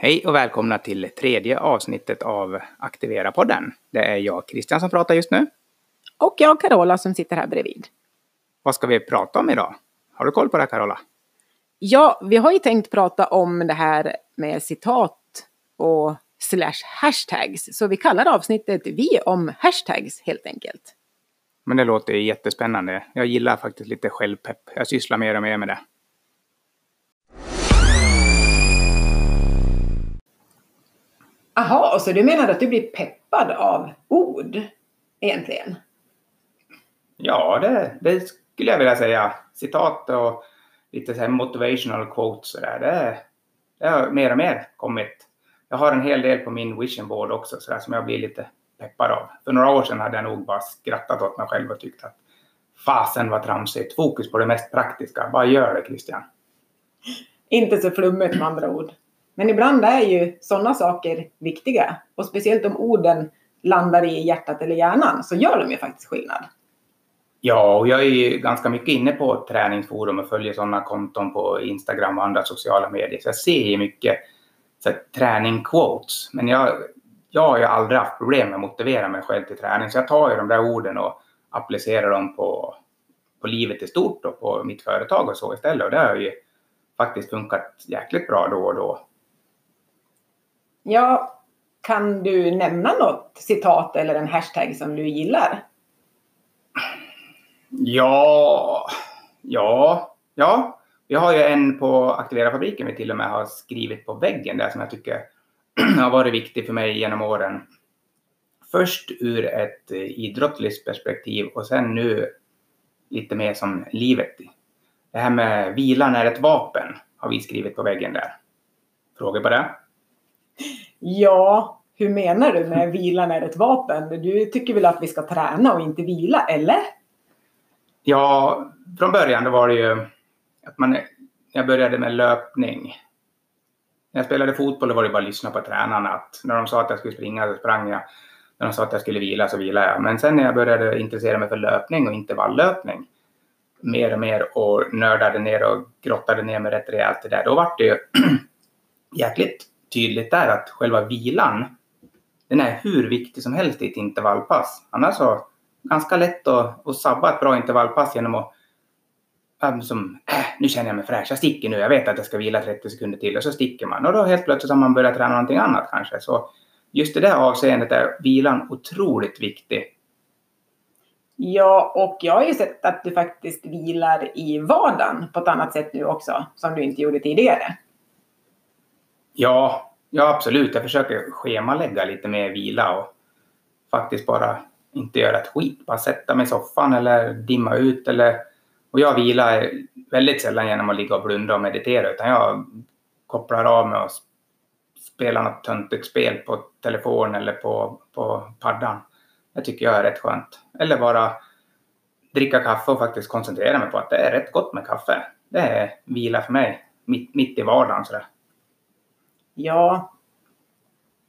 Hej och välkomna till tredje avsnittet av Aktivera-podden. Det är jag, Christian, som pratar just nu. Och jag, Carola, som sitter här bredvid. Vad ska vi prata om idag? Har du koll på det, Carola? Ja, vi har ju tänkt prata om det här med citat och slash hashtags. Så vi kallar avsnittet Vi om hashtags helt enkelt. Men det låter jättespännande. Jag gillar faktiskt lite självpepp. Jag sysslar mer och mer med det. Aha, så du menar att du blir peppad av ord egentligen? Ja, det, det skulle jag vilja säga. Citat och lite så här motivational quotes och där. Det, det har mer och mer kommit. Jag har en hel del på min vision board också så där, som jag blir lite peppad av. För några år sedan hade jag nog bara skrattat åt mig själv och tyckt att fasen var tramsigt. Fokus på det mest praktiska. Bara gör det Christian. Inte så flummigt med andra ord. Men ibland är ju sådana saker viktiga. Och speciellt om orden landar i hjärtat eller hjärnan så gör de ju faktiskt skillnad. Ja, och jag är ju ganska mycket inne på träningsforum och följer sådana konton på Instagram och andra sociala medier. Så jag ser ju mycket så här, träning quotes. Men jag, jag har ju aldrig haft problem med att motivera mig själv till träning. Så jag tar ju de där orden och applicerar dem på, på livet i stort och på mitt företag och så istället. Och det har ju faktiskt funkat jäkligt bra då och då. Ja, kan du nämna något citat eller en hashtag som du gillar? Ja, ja, ja. Vi har ju en på Aktivera-fabriken vi till och med har skrivit på väggen där som jag tycker har varit viktig för mig genom åren. Först ur ett eh, idrottligt perspektiv och sen nu lite mer som livet. Det här med vilan är ett vapen har vi skrivit på väggen där. Frågor på det? Ja, hur menar du med vilan är ett vapen? Du tycker väl att vi ska träna och inte vila, eller? Ja, från början då var det ju att man, jag började med löpning. När jag spelade fotboll då var det bara att lyssna på tränarna. Att när de sa att jag skulle springa så sprang jag. När de sa att jag skulle vila så vilade jag. Men sen när jag började intressera mig för löpning och intervalllöpning mer och mer och nördade ner och grottade ner mig rätt rejält i det där. Då var det ju jäkligt tydligt där att själva vilan den är hur viktig som helst i ett intervallpass. Annars så ganska lätt att, att sabba ett bra intervallpass genom att som, äh, nu känner jag mig fräsch, jag sticker nu, jag vet att jag ska vila 30 sekunder till och så sticker man och då helt plötsligt har man börjat träna någonting annat kanske. Så just i det avseendet är vilan otroligt viktig. Ja, och jag har ju sett att du faktiskt vilar i vardagen på ett annat sätt nu också, som du inte gjorde tidigare. Ja, ja absolut. Jag försöker schemalägga lite mer vila och faktiskt bara inte göra ett skit. Bara sätta mig i soffan eller dimma ut eller... Och jag vilar väldigt sällan genom att ligga och blunda och meditera utan jag kopplar av mig och spelar något töntigt spel på telefon eller på, på paddan. Det tycker jag är rätt skönt. Eller bara dricka kaffe och faktiskt koncentrera mig på att det är rätt gott med kaffe. Det är vila för mig, mitt, mitt i vardagen sådär. Ja,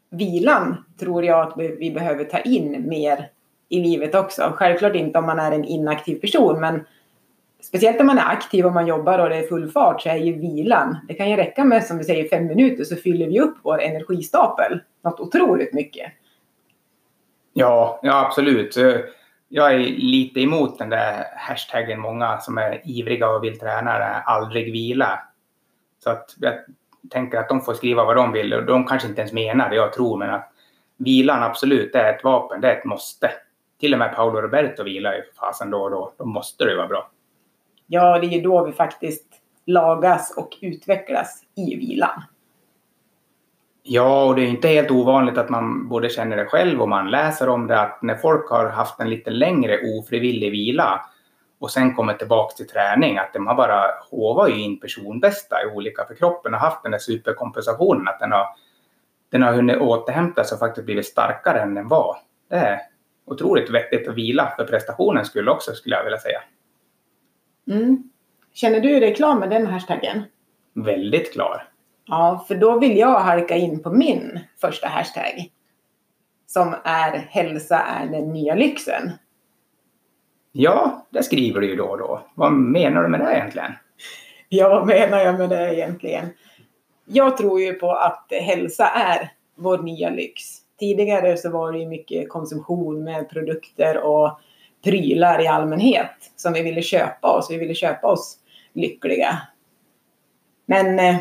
vilan tror jag att vi behöver ta in mer i livet också. Självklart inte om man är en inaktiv person, men speciellt om man är aktiv och man jobbar och det är full fart så är ju vilan, det kan ju räcka med som vi säger fem minuter så fyller vi upp vår energistapel något otroligt mycket. Ja, ja absolut. Jag är lite emot den där hashtaggen många som är ivriga och vill träna aldrig vila. Så att jag tänker att de får skriva vad de vill och de kanske inte ens menar det jag tror men att vilan absolut är ett vapen, det är ett måste. Till och med Paolo Roberto vilar ju för fasen då och då. Då måste det ju vara bra. Ja, det är ju då vi faktiskt lagas och utvecklas i vilan. Ja, och det är inte helt ovanligt att man både känner det själv och man läser om det att när folk har haft en lite längre ofrivillig vila och sen kommer tillbaka till träning, att de har bara hovat in personbästa i olika, för kroppen har haft den där superkompensationen, att den har, den har hunnit återhämta sig och faktiskt blivit starkare än den var. Det är otroligt vettigt att vila för prestationens skull också, skulle jag vilja säga. Mm. Känner du dig klar med den hashtaggen? Väldigt klar. Ja, för då vill jag halka in på min första hashtag. Som är hälsa är den nya lyxen. Ja, det skriver du ju då och då. Vad menar du med det egentligen? Ja, vad menar jag med det egentligen? jag tror ju på att hälsa är vår nya lyx. Tidigare så var det ju mycket konsumtion med produkter och prylar i allmänhet som vi ville köpa oss. Vi ville köpa oss lyckliga. Men eh,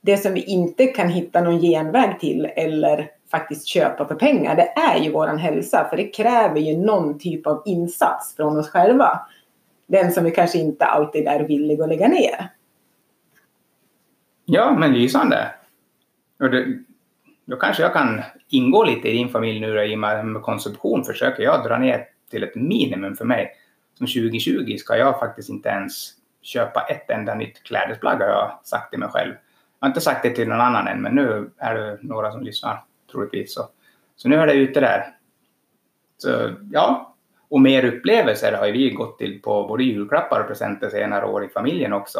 det som vi inte kan hitta någon genväg till eller faktiskt köpa för pengar, det är ju våran hälsa. För det kräver ju någon typ av insats från oss själva. Den som vi kanske inte alltid är villig att lägga ner. Ja, men lysande. Och det, då kanske jag kan ingå lite i din familj nu då, i och med konsumtion försöker jag dra ner till ett minimum för mig. Som 2020 ska jag faktiskt inte ens köpa ett enda nytt klädesplagg har jag sagt till mig själv. Jag har inte sagt det till någon annan än, men nu är det några som lyssnar troligtvis. Så, så nu är det ute där. Så ja, och mer upplevelser har vi gått till på både julklappar och presenter senare år i familjen också.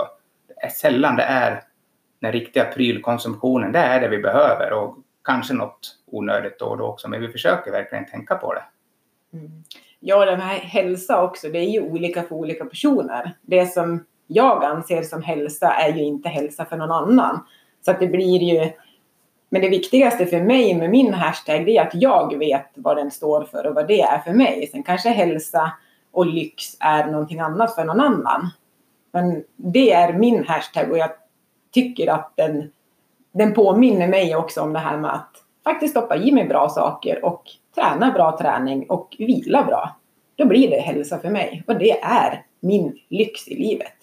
Det är sällan det är den riktiga prylkonsumtionen, det är det vi behöver och kanske något onödigt då och då också, men vi försöker verkligen tänka på det. Mm. Ja, den här hälsa också, det är ju olika för olika personer. Det som jag anser som hälsa är ju inte hälsa för någon annan. Så att det blir ju... Men det viktigaste för mig med min hashtag är att jag vet vad den står för och vad det är för mig. Sen kanske hälsa och lyx är någonting annat för någon annan. Men det är min hashtag och jag tycker att den, den påminner mig också om det här med att faktiskt stoppa i mig bra saker och träna bra träning och vila bra. Då blir det hälsa för mig och det är min lyx i livet.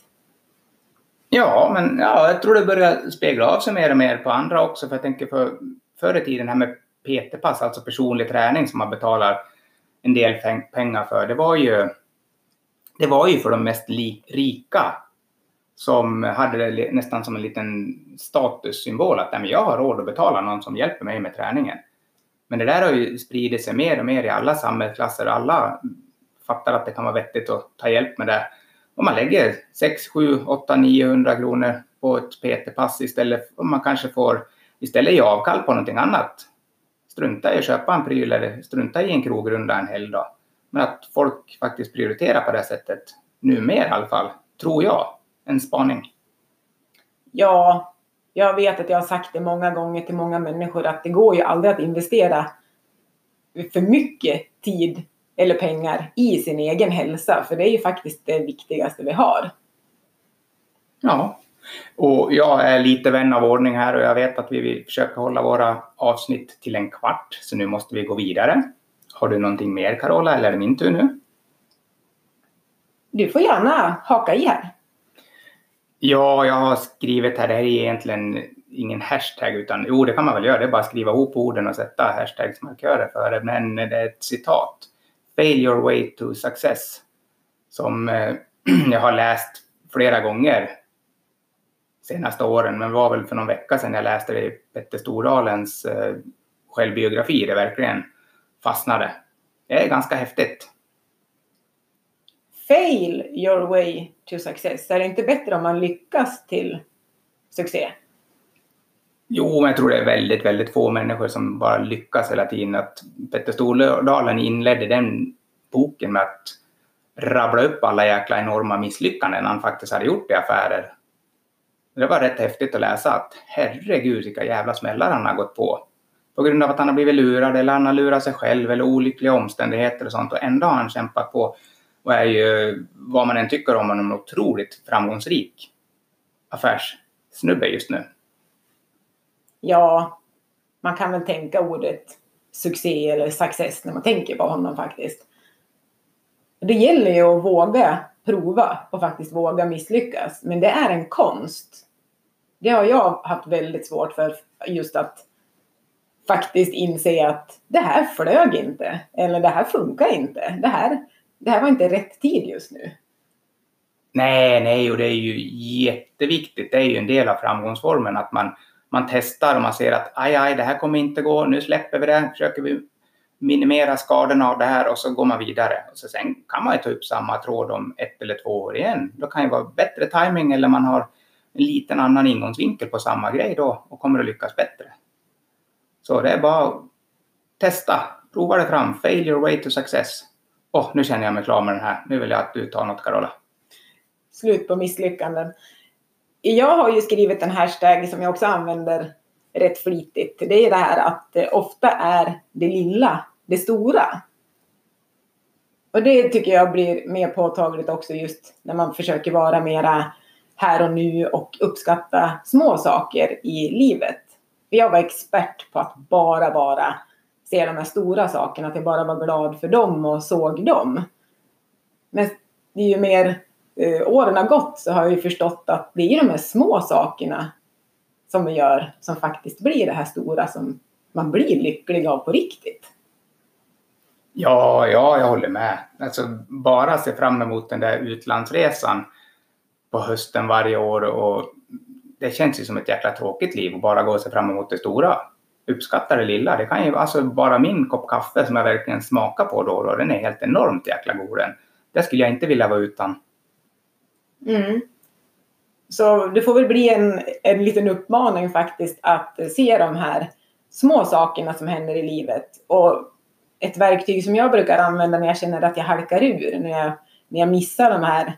Ja, men ja, jag tror det börjar spegla av sig mer och mer på andra också. För jag tänker för förr i tiden här med PT-pass, alltså personlig träning som man betalar en del pengar för. Det var ju, det var ju för de mest rika som hade det nästan som en liten statussymbol att nej, jag har råd att betala någon som hjälper mig med träningen. Men det där har ju spridit sig mer och mer i alla samhällsklasser. Alla fattar att det kan vara vettigt att ta hjälp med det. Om man lägger 6, 7, 8, 900 kronor på ett PT-pass istället, om man kanske får istället ge avkall på någonting annat. Strunta i att köpa en pryl eller strunta i en krogrunda en hel dag. Men att folk faktiskt prioriterar på det sättet, numera i alla fall, tror jag en spaning? Ja, jag vet att jag har sagt det många gånger till många människor att det går ju aldrig att investera för mycket tid eller pengar i sin egen hälsa. För det är ju faktiskt det viktigaste vi har. Ja, och jag är lite vän av ordning här och jag vet att vi vill försöka hålla våra avsnitt till en kvart. Så nu måste vi gå vidare. Har du någonting mer Carola eller är det min tur nu? Du får gärna haka i här. Ja, jag har skrivit här, det här är egentligen ingen hashtag utan jo, det kan man väl göra, det är bara att skriva ihop orden och sätta hashtagsmarkörer för det, men det är ett citat. Fail your way to success. Som eh, jag har läst flera gånger senaste åren, men var väl för någon vecka sedan jag läste det i Petter Stordalens eh, självbiografi, det verkligen fastnade. Det är ganska häftigt fail your way to success? Är det inte bättre om man lyckas till succé? Jo, men jag tror det är väldigt, väldigt få människor som bara lyckas hela tiden. Att Petter Stordalen inledde den boken med att rabbla upp alla jäkla enorma misslyckanden han faktiskt hade gjort i affärer. Det var rätt häftigt att läsa att herregud vilka jävla smällar han har gått på. På grund av att han har blivit lurad eller han har lurat sig själv eller olyckliga omständigheter och sånt och ändå har han kämpat på och är ju, vad man än tycker om honom, en otroligt framgångsrik affärssnubbe just nu. Ja, man kan väl tänka ordet succé eller success när man tänker på honom faktiskt. Det gäller ju att våga prova och faktiskt våga misslyckas. Men det är en konst. Det har jag haft väldigt svårt för just att faktiskt inse att det här flög inte. Eller det här funkar inte. Det här, det här var inte rätt tid just nu. Nej, nej, och det är ju jätteviktigt. Det är ju en del av framgångsformen att man, man testar och man ser att aj, aj, det här kommer inte gå. Nu släpper vi det, försöker vi minimera skadorna av det här och så går man vidare. Och så sen kan man ju ta upp samma tråd om ett eller två år igen. Då kan det vara bättre timing eller man har en liten annan ingångsvinkel på samma grej då och kommer att lyckas bättre. Så det är bara att testa, prova det fram, fail your way to success. Åh, oh, nu känner jag mig klar med den här. Nu vill jag att du tar något, Carola. Slut på misslyckanden jag har ju skrivit en hashtag som jag också använder rätt flitigt. Det är det här att det ofta är det lilla det stora. Och det tycker jag blir mer påtagligt också just när man försöker vara mera här och nu och uppskatta små saker i livet. För jag var expert på att bara vara, se de här stora sakerna, att jag bara var glad för dem och såg dem. Men det är ju mer eh, åren har gått så har jag ju förstått att det är de här små sakerna som vi gör som faktiskt blir det här stora som man blir lycklig av på riktigt. Ja, ja, jag håller med. Alltså bara se fram emot den där utlandsresan på hösten varje år och det känns ju som ett jäkla tråkigt liv att bara gå och se fram emot det stora. Uppskatta det lilla. Det kan ju, alltså bara min kopp kaffe som jag verkligen smakar på då och då, den är helt enormt jäkla god. Det skulle jag inte vilja vara utan. Mm. Så det får väl bli en, en liten uppmaning faktiskt att se de här små sakerna som händer i livet. Och ett verktyg som jag brukar använda när jag känner att jag halkar ur, när jag, när jag missar de här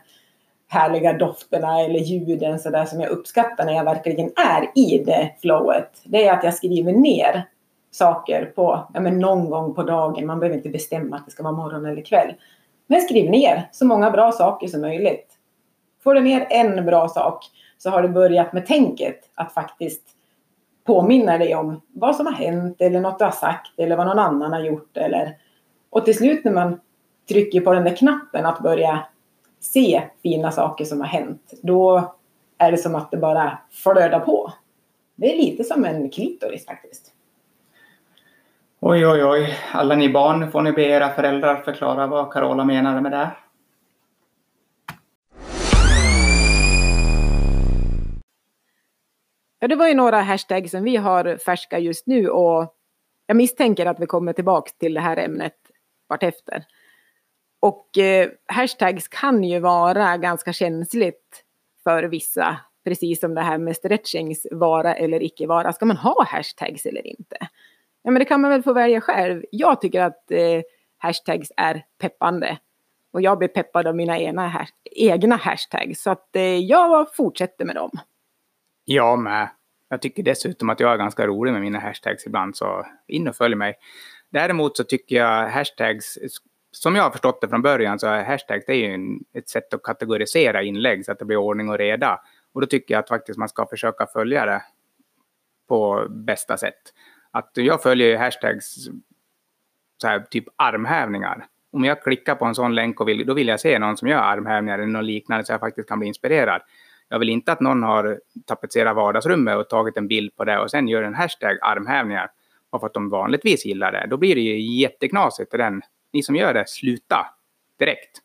härliga dofterna eller ljuden så där som jag uppskattar när jag verkligen är i det flowet. Det är att jag skriver ner saker på, ja men någon gång på dagen. Man behöver inte bestämma att det ska vara morgon eller kväll. Men skriv ner så många bra saker som möjligt. Får du ner en bra sak så har du börjat med tänket att faktiskt påminna dig om vad som har hänt eller något du har sagt eller vad någon annan har gjort eller och till slut när man trycker på den där knappen att börja se fina saker som har hänt, då är det som att det bara flödar på. Det är lite som en klitoris faktiskt. Oj, oj, oj. Alla ni barn får ni be era föräldrar förklara vad Carola menade med det. Ja, det var ju några hashtags som vi har färska just nu och jag misstänker att vi kommer tillbaka till det här ämnet vartefter. Och eh, hashtags kan ju vara ganska känsligt för vissa. Precis som det här med stretchings vara eller icke vara. Ska man ha hashtags eller inte? Ja, men det kan man väl få välja själv. Jag tycker att eh, hashtags är peppande. Och jag blir peppad av mina ena egna hashtags. Så att eh, jag fortsätter med dem. Jag med. Jag tycker dessutom att jag är ganska rolig med mina hashtags ibland, så in och följ mig. Däremot så tycker jag hashtags som jag har förstått det från början så är hashtags det är ju en, ett sätt att kategorisera inlägg så att det blir ordning och reda. Och då tycker jag att faktiskt man ska försöka följa det på bästa sätt. Att jag följer ju hashtags, så här, typ armhävningar. Om jag klickar på en sån länk och vill, då vill jag se någon som gör armhävningar eller något liknande så jag faktiskt kan bli inspirerad. Jag vill inte att någon har tapetserat vardagsrummet och tagit en bild på det och sen gör en hashtag armhävningar. Bara för att de vanligtvis gillar det. Då blir det ju jätteknasigt. Den ni som gör det, sluta direkt.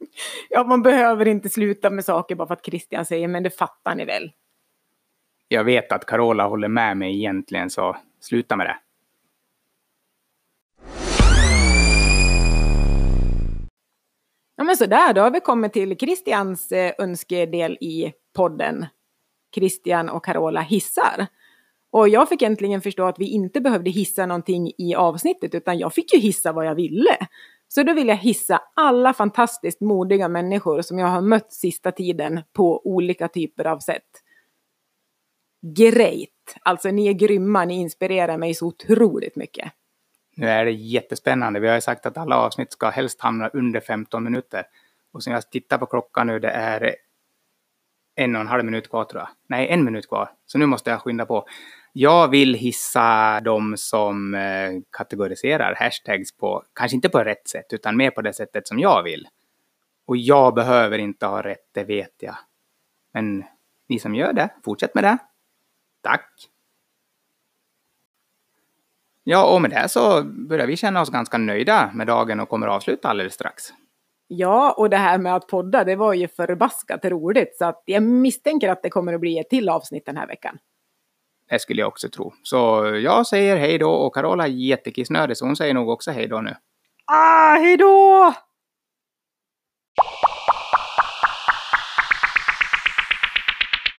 Ja, man behöver inte sluta med saker bara för att Christian säger, men det fattar ni väl? Jag vet att Carola håller med mig egentligen, så sluta med det. Sådär, då har vi kommit till Christians eh, önskedel i podden. Christian och Carola hissar. Och jag fick äntligen förstå att vi inte behövde hissa någonting i avsnittet utan jag fick ju hissa vad jag ville. Så då vill jag hissa alla fantastiskt modiga människor som jag har mött sista tiden på olika typer av sätt. Great! Alltså ni är grymma, ni inspirerar mig så otroligt mycket. Nu är det jättespännande. Vi har ju sagt att alla avsnitt ska helst hamna under 15 minuter. Och som jag tittar på klockan nu, det är en och en halv minut kvar tror jag. Nej, en minut kvar. Så nu måste jag skynda på. Jag vill hissa de som eh, kategoriserar hashtags på, kanske inte på rätt sätt, utan mer på det sättet som jag vill. Och jag behöver inte ha rätt, det vet jag. Men ni som gör det, fortsätt med det. Tack! Ja, och med det så börjar vi känna oss ganska nöjda med dagen och kommer avsluta alldeles strax. Ja, och det här med att podda, det var ju förbaskat roligt. Så att jag misstänker att det kommer att bli ett till avsnitt den här veckan. Det skulle jag också tro. Så jag säger hej då och Carola är jättekissnödig så hon säger nog också hej då nu. Ah, hej då!